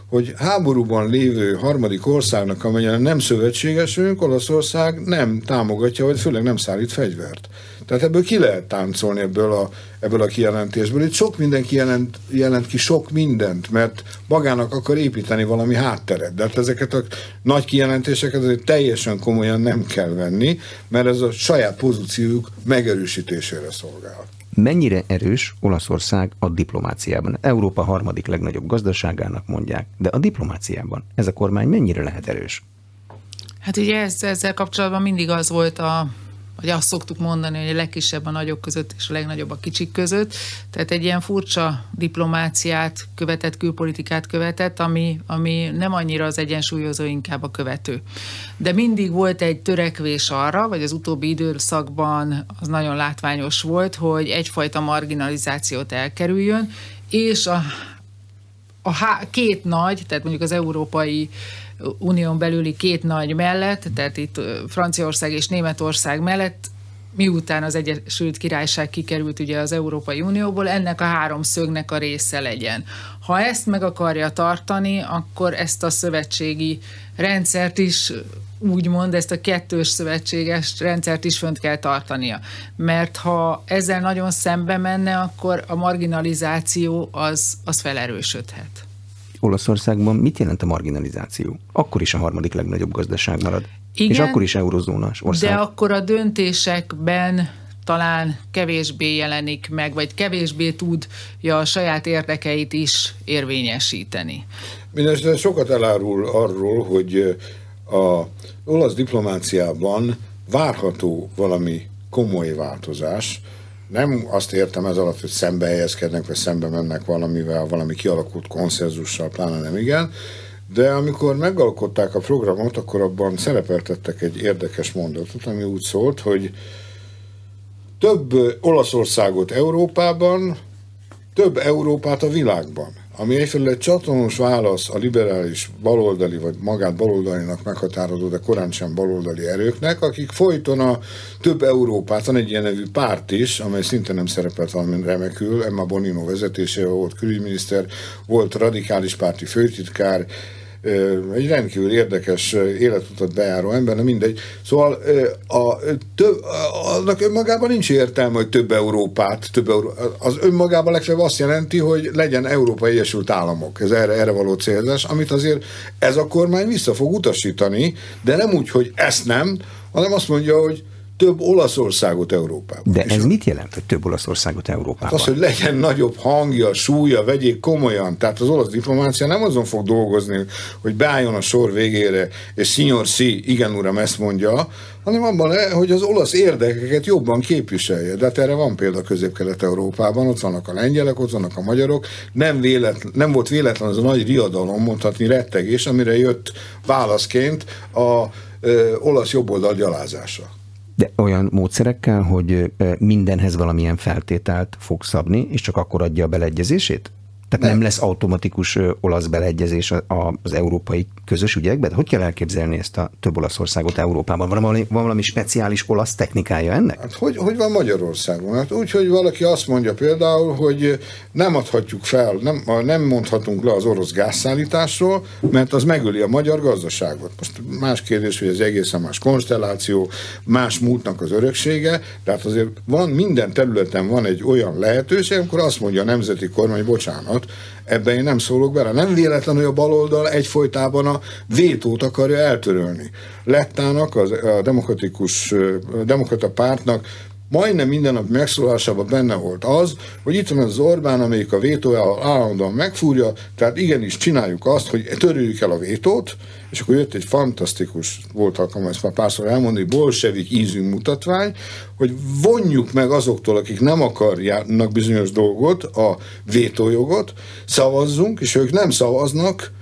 hogy háborúban lévő harmadik országnak, amelyen nem szövetségesünk, Olaszország nem támogatja, vagy főleg nem szállít fegyvert. Tehát ebből ki lehet táncolni ebből a, ebből a kijelentésből. Itt sok mindenki jelent, jelent ki sok mindent, mert magának akar építeni valami hátteret. De hát ezeket a nagy kijelentéseket azért teljesen komolyan nem kell venni, mert ez a saját pozíciójuk megerősítésére szolgál. Mennyire erős Olaszország a diplomáciában? Európa harmadik legnagyobb gazdaságának mondják, de a diplomáciában ez a kormány mennyire lehet erős? Hát ugye ezzel, ezzel kapcsolatban mindig az volt a vagy azt szoktuk mondani, hogy a legkisebb a nagyok között és a legnagyobb a kicsik között. Tehát egy ilyen furcsa diplomáciát követett, külpolitikát követett, ami, ami nem annyira az egyensúlyozó, inkább a követő. De mindig volt egy törekvés arra, vagy az utóbbi időszakban az nagyon látványos volt, hogy egyfajta marginalizációt elkerüljön, és a, a há, két nagy, tehát mondjuk az európai unión belüli két nagy mellett, tehát itt Franciaország és Németország mellett miután az Egyesült Királyság kikerült ugye az Európai Unióból, ennek a három szögnek a része legyen. Ha ezt meg akarja tartani, akkor ezt a szövetségi rendszert is úgymond ezt a kettős szövetséges rendszert is fönt kell tartania. Mert ha ezzel nagyon szembe menne, akkor a marginalizáció az, az felerősödhet. Olaszországban mit jelent a marginalizáció? Akkor is a harmadik legnagyobb gazdaság marad. Igen, és akkor is eurozónás ország. De akkor a döntésekben talán kevésbé jelenik meg, vagy kevésbé tudja a saját érdekeit is érvényesíteni. Mindenesetre sokat elárul arról, hogy a olasz diplomáciában várható valami komoly változás, nem azt értem ez alatt, hogy szembe helyezkednek, vagy szembe mennek valamivel, valami kialakult konszenzussal, pláne nem igen, de amikor megalkották a programot, akkor abban szerepeltettek egy érdekes mondatot, ami úgy szólt, hogy több Olaszországot Európában, több Európát a világban ami egyfelől egy csatonos válasz a liberális baloldali, vagy magát baloldalinak meghatározó, de korán sem baloldali erőknek, akik folyton a több Európát, van egy ilyen nevű párt is, amely szinte nem szerepelt valami remekül, Emma Bonino vezetésével volt külügyminiszter, volt radikális párti főtitkár, egy rendkívül érdekes életutat bejáró ember, de mindegy. Szóval a, több, annak önmagában nincs értelme, hogy több Európát, több Euró, az önmagában legfeljebb azt jelenti, hogy legyen Európai Egyesült Államok. Ez erre, erre való célzás, amit azért ez a kormány vissza fog utasítani, de nem úgy, hogy ezt nem, hanem azt mondja, hogy több Olaszországot Európában. De ez mit jelent, hogy több Olaszországot Európában? Hát az, hogy legyen nagyobb hangja, súlya, vegyék komolyan. Tehát az olasz diplomácia nem azon fog dolgozni, hogy beálljon a sor végére, és Signor Si, igen uram, ezt mondja, hanem abban, hogy az olasz érdekeket jobban képviselje. De hát erre van példa Közép-Kelet-Európában, ott vannak a lengyelek, ott vannak a magyarok. Nem, véletlen, nem volt véletlen az a nagy riadalom, mondhatni rettegés, amire jött válaszként a ö, olasz jobboldal gyalázása. De olyan módszerekkel, hogy mindenhez valamilyen feltételt fog szabni, és csak akkor adja a beleegyezését? Tehát nem, nem lesz automatikus olasz beleegyezés az európai közös ügyekben? Hogy kell elképzelni ezt a több Olaszországot Európában? Van valami, van valami speciális olasz technikája ennek? Hát hogy, hogy van Magyarországon? Hát úgy, hogy valaki azt mondja például, hogy nem adhatjuk fel, nem, nem mondhatunk le az orosz gázszállításról, mert az megöli a magyar gazdaságot. Most más kérdés, hogy ez egészen más konstelláció, más múltnak az öröksége, tehát azért van minden területen van egy olyan lehetőség, amikor azt mondja a nemzeti kormány, bocsánat, ebben én nem szólok bele. Nem véletlen, hogy a baloldal egyfolytában a vétót akarja eltörölni. Lettának, az, a demokratikus, a demokrata pártnak majdnem minden nap megszólásában benne volt az, hogy itt van az Orbán, amelyik a vétójával állandóan megfúrja, tehát igenis csináljuk azt, hogy törőjük el a vétót, és akkor jött egy fantasztikus, volt alkalom ezt már párszor elmondani, bolsevik ízű mutatvány, hogy vonjuk meg azoktól, akik nem akarják bizonyos dolgot, a vétójogot, szavazzunk, és ők nem szavaznak,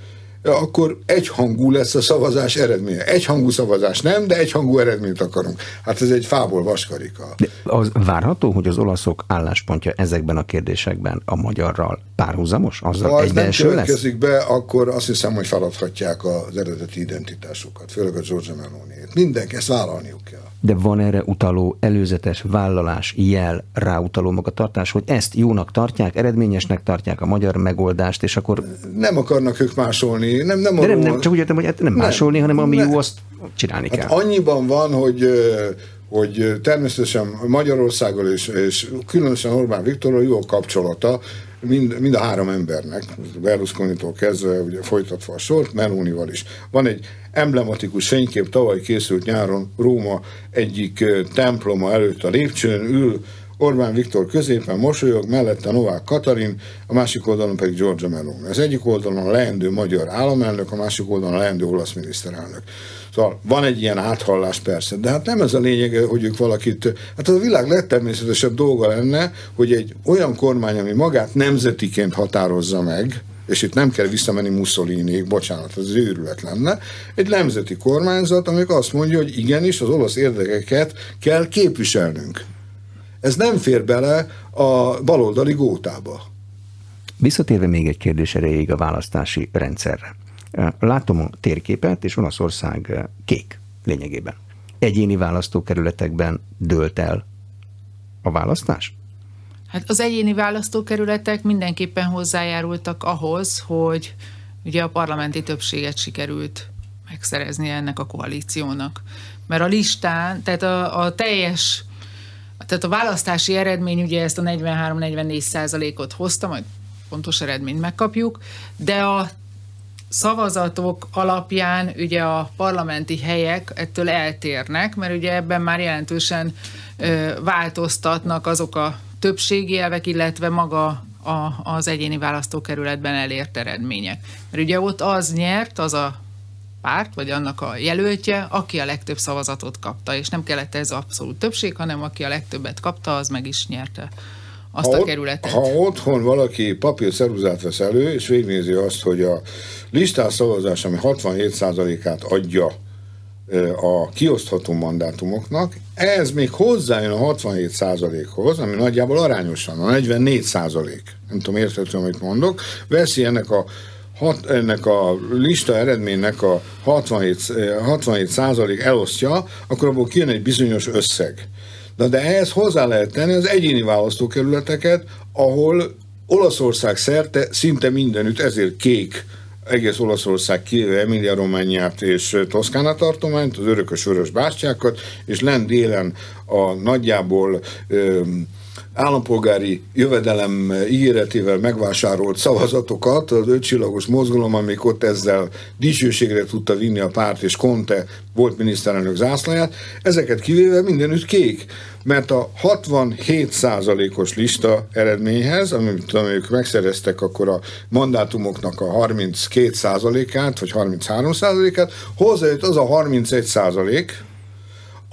akkor egyhangú lesz a szavazás eredménye. Egyhangú szavazás nem, de egyhangú eredményt akarunk. Hát ez egy fából vaskarika. De az várható, hogy az olaszok álláspontja ezekben a kérdésekben a magyarral párhuzamos? Azzal ha nem következik be, akkor azt hiszem, hogy feladhatják az eredeti identitásukat, főleg a Giorgia meloni -t. Mindenki ezt vállalniuk kell de van erre utaló előzetes vállalás, jel, ráutaló magatartás, hogy ezt jónak tartják, eredményesnek tartják a magyar megoldást, és akkor... Nem akarnak ők másolni. Nem, nem, de nem, nem csak úgy értem, hogy hát nem, másolni, hanem ami nem. jó, azt csinálni hát kell. annyiban van, hogy hogy természetesen Magyarországgal és, és különösen Orbán Viktorral jó a kapcsolata, mind, mind a három embernek, Berlusconi-tól kezdve, ugye folytatva a sort, Melonival is. Van egy emblematikus fénykép, tavaly készült nyáron Róma egyik temploma előtt a lépcsőn, ül Orbán Viktor középen mosolyog, mellette Novák Katalin, a másik oldalon pedig Giorgia Meloni. Az egyik oldalon a leendő magyar államelnök, a másik oldalon a leendő olasz miniszterelnök. Szóval van egy ilyen áthallás persze, de hát nem ez a lényeg, hogy ők valakit, hát az a világ legtermészetesebb dolga lenne, hogy egy olyan kormány, ami magát nemzetiként határozza meg, és itt nem kell visszamenni mussolini bocsánat, az őrület lenne, egy nemzeti kormányzat, amik azt mondja, hogy igenis az olasz érdekeket kell képviselnünk. Ez nem fér bele a baloldali gótába. Visszatérve még egy kérdés erejéig a választási rendszerre. Látom a térképet, és Olaszország kék lényegében. Egyéni választókerületekben dőlt el a választás? Hát az egyéni választókerületek mindenképpen hozzájárultak ahhoz, hogy ugye a parlamenti többséget sikerült megszerezni ennek a koalíciónak. Mert a listán, tehát a, a teljes, tehát a választási eredmény ugye ezt a 43-44 százalékot hozta, majd pontos eredményt megkapjuk, de a szavazatok alapján ugye a parlamenti helyek ettől eltérnek, mert ugye ebben már jelentősen ö, változtatnak azok a többségi elvek, illetve maga a, az egyéni választókerületben elért eredmények. Mert ugye ott az nyert, az a párt, vagy annak a jelöltje, aki a legtöbb szavazatot kapta, és nem kellett ez abszolút többség, hanem aki a legtöbbet kapta, az meg is nyerte azt ha a kerületet. Ha otthon valaki papírszeruzát vesz elő, és végignézi azt, hogy a listás szavazás, ami 67%-át adja a kiosztható mandátumoknak, ez még hozzájön a 67%-hoz, ami nagyjából arányosan, a 44%, nem tudom értető, amit mondok, veszi ennek a hat, ennek a lista eredménynek a 67, 67 százalék elosztja, akkor abból kijön egy bizonyos összeg. De, de ehhez hozzá lehet tenni az egyéni választókerületeket, ahol Olaszország szerte szinte mindenütt, ezért kék egész Olaszország kivéve Emilia Romániát és Toszkána tartományt, az örökös vörös bástyákat, és lent délen a nagyjából ö, állampolgári jövedelem ígéretével megvásárolt szavazatokat, az ötcsillagos mozgalom, amik ott ezzel dicsőségre tudta vinni a párt, és Conte volt miniszterelnök zászlaját, ezeket kivéve mindenütt kék mert a 67%-os lista eredményhez, amit ők megszereztek, akkor a mandátumoknak a 32%-át, vagy 33%-át, hozzájött az a 31%,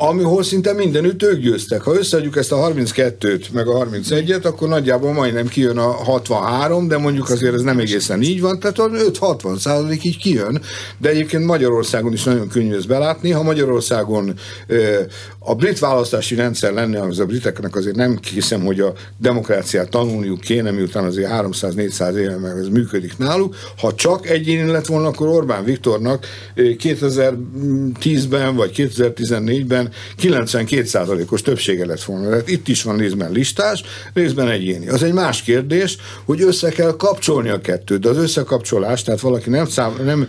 amihol szinte mindenütt ők győztek. Ha összeadjuk ezt a 32-t, meg a 31-et, akkor nagyjából majdnem kijön a 63, de mondjuk azért ez nem egészen így van, tehát 5-60 százalék így kijön, de egyébként Magyarországon is nagyon könnyű ezt belátni. Ha Magyarországon a brit választási rendszer lenne, az a briteknek azért nem hiszem, hogy a demokráciát tanulniuk kéne, miután azért 300-400 éve meg ez működik náluk. Ha csak egyéni lett volna, akkor Orbán Viktornak 2010-ben vagy 2014-ben 92%-os többsége lett volna. Tehát itt is van részben listás, részben egyéni. Az egy más kérdés, hogy össze kell kapcsolni a kettőt, de az összekapcsolás, tehát valaki nem, szám, nem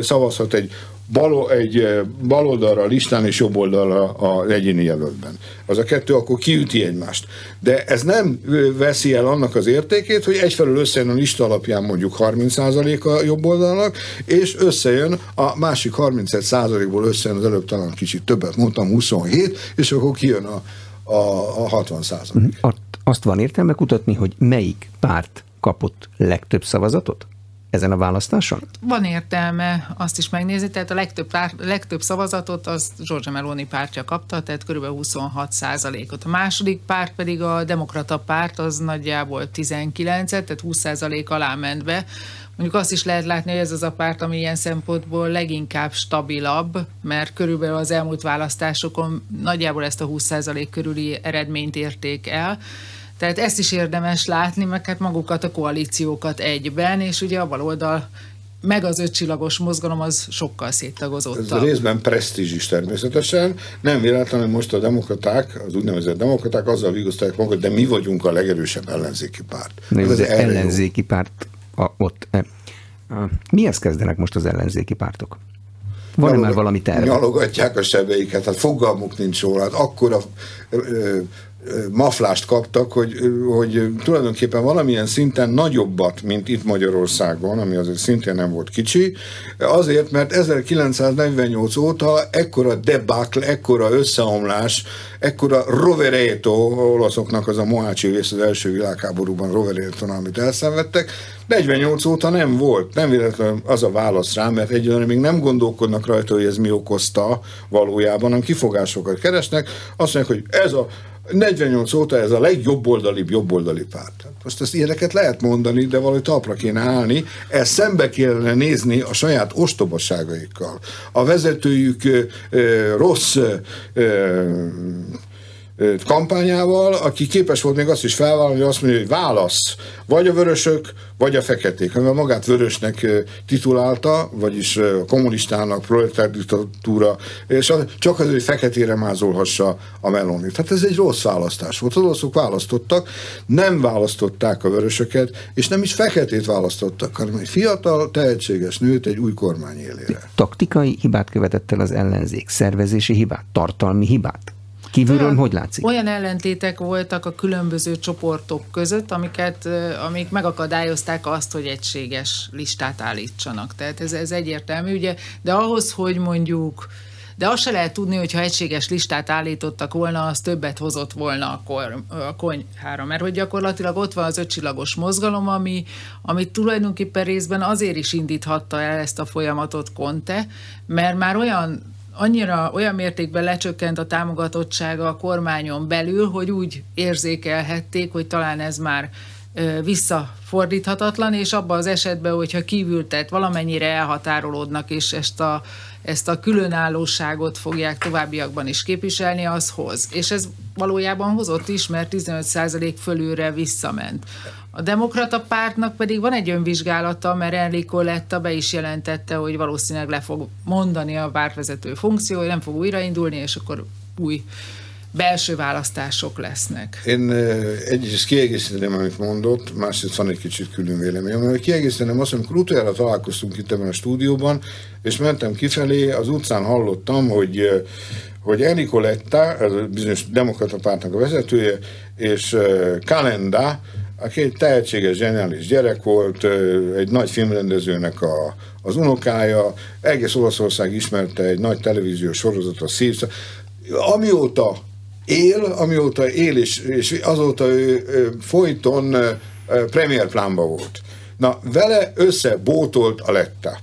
szavazhat egy bal, egy baloldalra a listán és jobb oldalra az egyéni jelöltben. Az a kettő akkor kiüti egymást. De ez nem veszi el annak az értékét, hogy egyfelől összejön a lista alapján mondjuk 30% a jobb oldalnak, és összejön a másik 31%-ból összejön az előbb talán kicsit többet mondtam, 27, és akkor kijön a, a, a 60 százalék. Azt van értelme kutatni, hogy melyik párt kapott legtöbb szavazatot? Ezen a választáson? Van értelme azt is megnézni, tehát a legtöbb, pár, legtöbb szavazatot az Giorgia Meloni pártja kapta, tehát kb. 26 százalékot. A második párt pedig a demokrata párt, az nagyjából 19 tehát 20 százalék alá ment be. Mondjuk azt is lehet látni, hogy ez az a párt, ami ilyen szempontból leginkább stabilabb, mert körülbelül az elmúlt választásokon nagyjából ezt a 20% körüli eredményt érték el. Tehát ezt is érdemes látni, meg hát magukat a koalíciókat egyben, és ugye a baloldal meg az ötcsillagos mozgalom az sokkal széttagozottabb. Ez részben presztízs is természetesen. Nem véletlenül most a demokraták, az úgynevezett demokraták azzal vigasztalják magukat, de mi vagyunk a legerősebb ellenzéki párt. Nem, az ellenzéki jó. párt a, ott. E, a, mihez kezdenek most az ellenzéki pártok? Van-e már valami terve? Nyalogatják a sebeiket, hát fogalmuk nincs róla. Hát akkora ö, maflást kaptak, hogy, hogy tulajdonképpen valamilyen szinten nagyobbat, mint itt Magyarországon, ami azért szintén nem volt kicsi, azért, mert 1948 óta ekkora debakl, ekkora összeomlás, ekkora rovereto, olaszoknak az a Mohácsi rész az első világháborúban rovereto, amit elszenvedtek, 48 óta nem volt, nem véletlenül az a válasz rá, mert egyelőre még nem gondolkodnak rajta, hogy ez mi okozta valójában, hanem kifogásokat keresnek, azt mondják, hogy ez a 48 óta ez a legjobboldalibb jobboldali párt. Most ezt ilyeneket lehet mondani, de valahogy talpra kéne állni, ezt szembe kellene nézni a saját ostobasságaikkal. A vezetőjük ö, rossz ö, kampányával, aki képes volt még azt is felvállalni, hogy azt mondja, hogy válasz, vagy a vörösök, vagy a feketék, amivel magát vörösnek titulálta, vagyis a kommunistának, proletár diktatúra, és csak az, hogy feketére mázolhassa a melonit. Tehát ez egy rossz választás volt. Az oroszok választottak, nem választották a vörösöket, és nem is feketét választottak, hanem egy fiatal, tehetséges nőt egy új kormány élére. Taktikai hibát követett el az ellenzék, szervezési hibát, tartalmi hibát? Kívülről olyan, hogy látszik? Olyan ellentétek voltak a különböző csoportok között, amiket, amik megakadályozták azt, hogy egységes listát állítsanak. Tehát ez, ez egyértelmű, ugye, de ahhoz, hogy mondjuk de azt se lehet tudni, hogy ha egységes listát állítottak volna, az többet hozott volna a, kor, a konyhára. Mert hogy gyakorlatilag ott van az ötcsillagos mozgalom, ami, ami tulajdonképpen részben azért is indíthatta el ezt a folyamatot Conte, mert már olyan annyira olyan mértékben lecsökkent a támogatottsága a kormányon belül, hogy úgy érzékelhették, hogy talán ez már visszafordíthatatlan, és abban az esetben, hogyha kívül valamennyire elhatárolódnak, és ezt a, ezt a különállóságot fogják továbbiakban is képviselni, az hoz. És ez valójában hozott is, mert 15% fölülre visszament. A demokrata pártnak pedig van egy önvizsgálata, mert Enrico Letta be is jelentette, hogy valószínűleg le fog mondani a pártvezető funkció, hogy nem fog újraindulni, és akkor új belső választások lesznek. Én egyrészt kiegészíteném, amit mondott, másrészt van egy kicsit külön véleményem, mert kiegészíteném azt, amikor utoljára találkoztunk itt ebben a stúdióban, és mentem kifelé, az utcán hallottam, hogy hogy Enrico Letta, ez a bizonyos demokrata pártnak a vezetője, és Kalenda, aki egy tehetséges, zseniális gyerek volt, egy nagy filmrendezőnek a, az unokája, egész Olaszország ismerte egy nagy televíziós sorozat, a Szívsz. Amióta él, amióta él, és, és azóta ő, ő folyton premier plánba volt. Na, vele összebótolt a letta.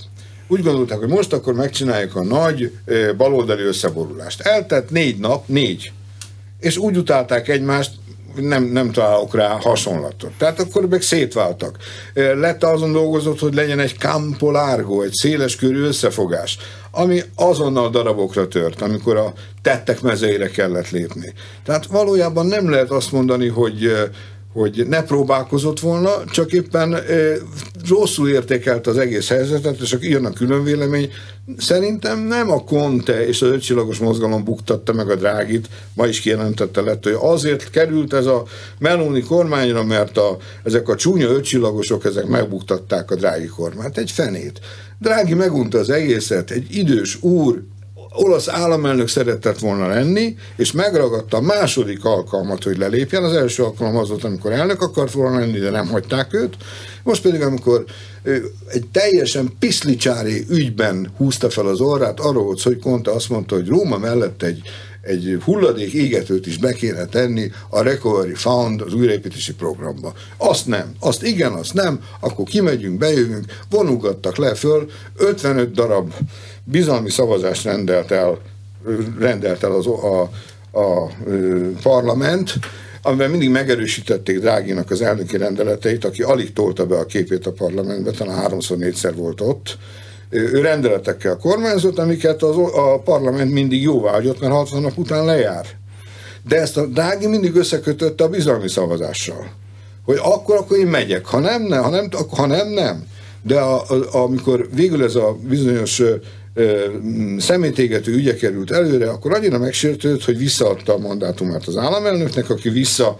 Úgy gondolták, hogy most akkor megcsináljuk a nagy baloldali összeborulást. Eltett négy nap, négy. És úgy utálták egymást, nem, nem találok rá hasonlatot. Tehát akkor meg szétváltak. Lett azon dolgozott, hogy legyen egy campo largo, egy széles körű összefogás, ami azonnal darabokra tört, amikor a tettek mezeire kellett lépni. Tehát valójában nem lehet azt mondani, hogy hogy ne próbálkozott volna, csak éppen rosszul értékelt az egész helyzetet, és akkor jön a külön vélemény. Szerintem nem a Conte és az ötcsillagos mozgalom buktatta meg a drágit, ma is kijelentette lett, hogy azért került ez a Meloni kormányra, mert a, ezek a csúnya ötcsillagosok, ezek megbuktatták a drági kormányt. Egy fenét. Drági megunta az egészet, egy idős úr, olasz államelnök szeretett volna lenni, és megragadta a második alkalmat, hogy lelépjen. Az első alkalom az volt, amikor elnök akart volna lenni, de nem hagyták őt. Most pedig, amikor egy teljesen piszlicsári ügyben húzta fel az orrát, arról volt hogy Konta azt mondta, hogy Róma mellett egy egy hulladék égetőt is be kéne tenni a Recovery Fund az újraépítési programba. Azt nem, azt igen, azt nem, akkor kimegyünk, bejövünk, vonugattak le föl, 55 darab bizalmi szavazást rendelt el, rendelt el az, a, a, parlament, amiben mindig megerősítették Dráginak az elnöki rendeleteit, aki alig tolta be a képét a parlamentbe, talán háromszor, négyszer volt ott, ő rendeletekkel kormányzott, amiket az, a parlament mindig jóvágyott, mert 60 nap után lejár. De ezt a Drági mindig összekötötte a bizalmi szavazással. Hogy akkor, akkor én megyek. Ha nem, nem, ha nem, ha nem, nem. De a, a, amikor végül ez a bizonyos szemétégető ügye került előre, akkor annyira megsértődött, hogy visszaadta a mandátumát az államelnöknek, aki vissza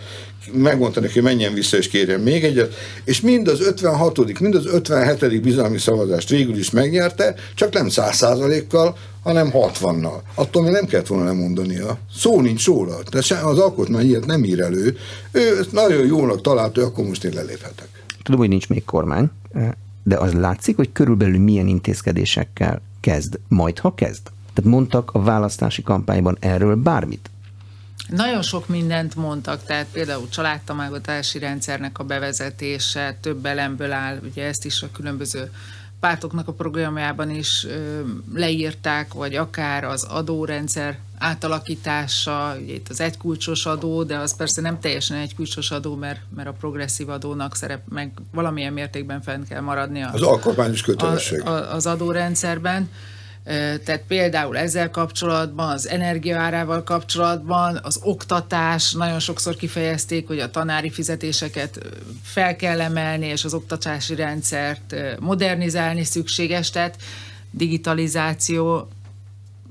megmondta neki, hogy menjen vissza és kérjen még egyet, és mind az 56., mind az 57. bizalmi szavazást végül is megnyerte, csak nem 100%-kal, hanem 60-nal. Attól még nem kellett volna lemondania. Szó nincs róla. De az alkotmány ilyet nem ír elő. Ő nagyon jónak találta, akkor most én leléphetek. Tudom, hogy nincs még kormány, de az látszik, hogy körülbelül milyen intézkedésekkel kezd, majd ha kezd. Tehát mondtak a választási kampányban erről bármit? Nagyon sok mindent mondtak, tehát például családtamágatási rendszernek a bevezetése több elemből áll, ugye ezt is a különböző pártoknak a programjában is leírták, vagy akár az adórendszer átalakítása, ugye itt az egykulcsos adó, de az persze nem teljesen egykulcsos adó, mert, mert a progresszív adónak szerep, meg valamilyen mértékben fenn kell maradni az alkotmányos kötelesség. A, a, az adórendszerben. Tehát például ezzel kapcsolatban, az energiaárával kapcsolatban, az oktatás, nagyon sokszor kifejezték, hogy a tanári fizetéseket fel kell emelni, és az oktatási rendszert modernizálni szükséges, tehát digitalizáció,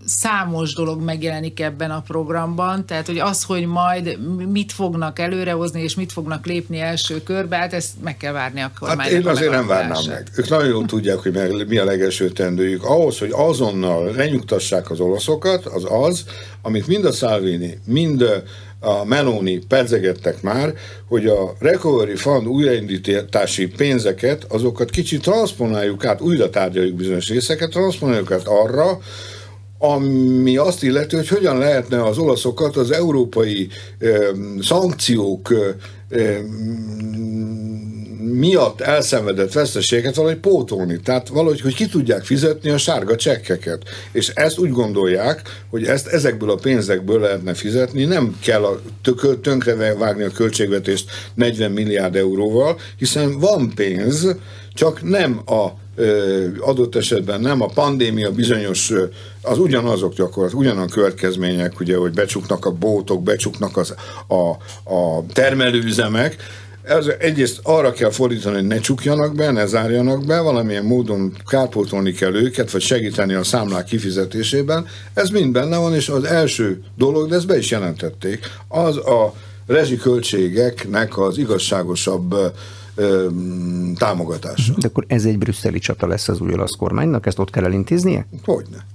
számos dolog megjelenik ebben a programban, tehát hogy az, hogy majd mit fognak előrehozni, és mit fognak lépni első körbe, hát ezt meg kell várni a kormánynak. Hát én azért nem várnám meg. Ők nagyon jól tudják, hogy mi a legelső tendőjük. Ahhoz, hogy azonnal lenyugtassák az olaszokat, az az, amit mind a Salvini, mind a Meloni pedzegettek már, hogy a Recovery Fund újraindítási pénzeket, azokat kicsit transponáljuk át, újra tárgyaljuk bizonyos részeket, transponáljuk át arra, ami azt illeti, hogy hogyan lehetne az olaszokat az európai ö, szankciók ö, miatt elszenvedett veszteséget valahogy pótolni. Tehát valahogy, hogy ki tudják fizetni a sárga csekkeket. És ezt úgy gondolják, hogy ezt ezekből a pénzekből lehetne fizetni, nem kell a tönkre vágni a költségvetést 40 milliárd euróval, hiszen van pénz, csak nem a adott esetben nem a pandémia bizonyos, az ugyanazok gyakorlatilag, ugyanan következmények, ugye, hogy becsuknak a bótok, becsuknak az, a, a termelőüzemek, ez egyrészt arra kell fordítani, hogy ne csukjanak be, ne zárjanak be, valamilyen módon kárpótolni kell őket, vagy segíteni a számlák kifizetésében. Ez mind benne van, és az első dolog, de ezt be is jelentették, az a rezsiköltségeknek az igazságosabb ö, támogatása. De akkor ez egy brüsszeli csata lesz az új olasz kormánynak, ezt ott kell elintéznie? Hogyne.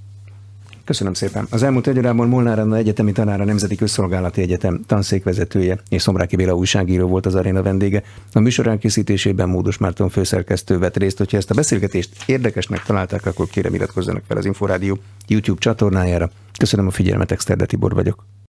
Köszönöm szépen. Az elmúlt egy órában Molnár Anna egyetemi tanára Nemzeti Közszolgálati Egyetem tanszékvezetője és Szomráki Béla újságíró volt az aréna vendége. A műsor elkészítésében Módos Márton főszerkesztő vett részt. Hogyha ezt a beszélgetést érdekesnek találták, akkor kérem iratkozzanak fel az Inforádió YouTube csatornájára. Köszönöm a figyelmet, Exterde Tibor vagyok.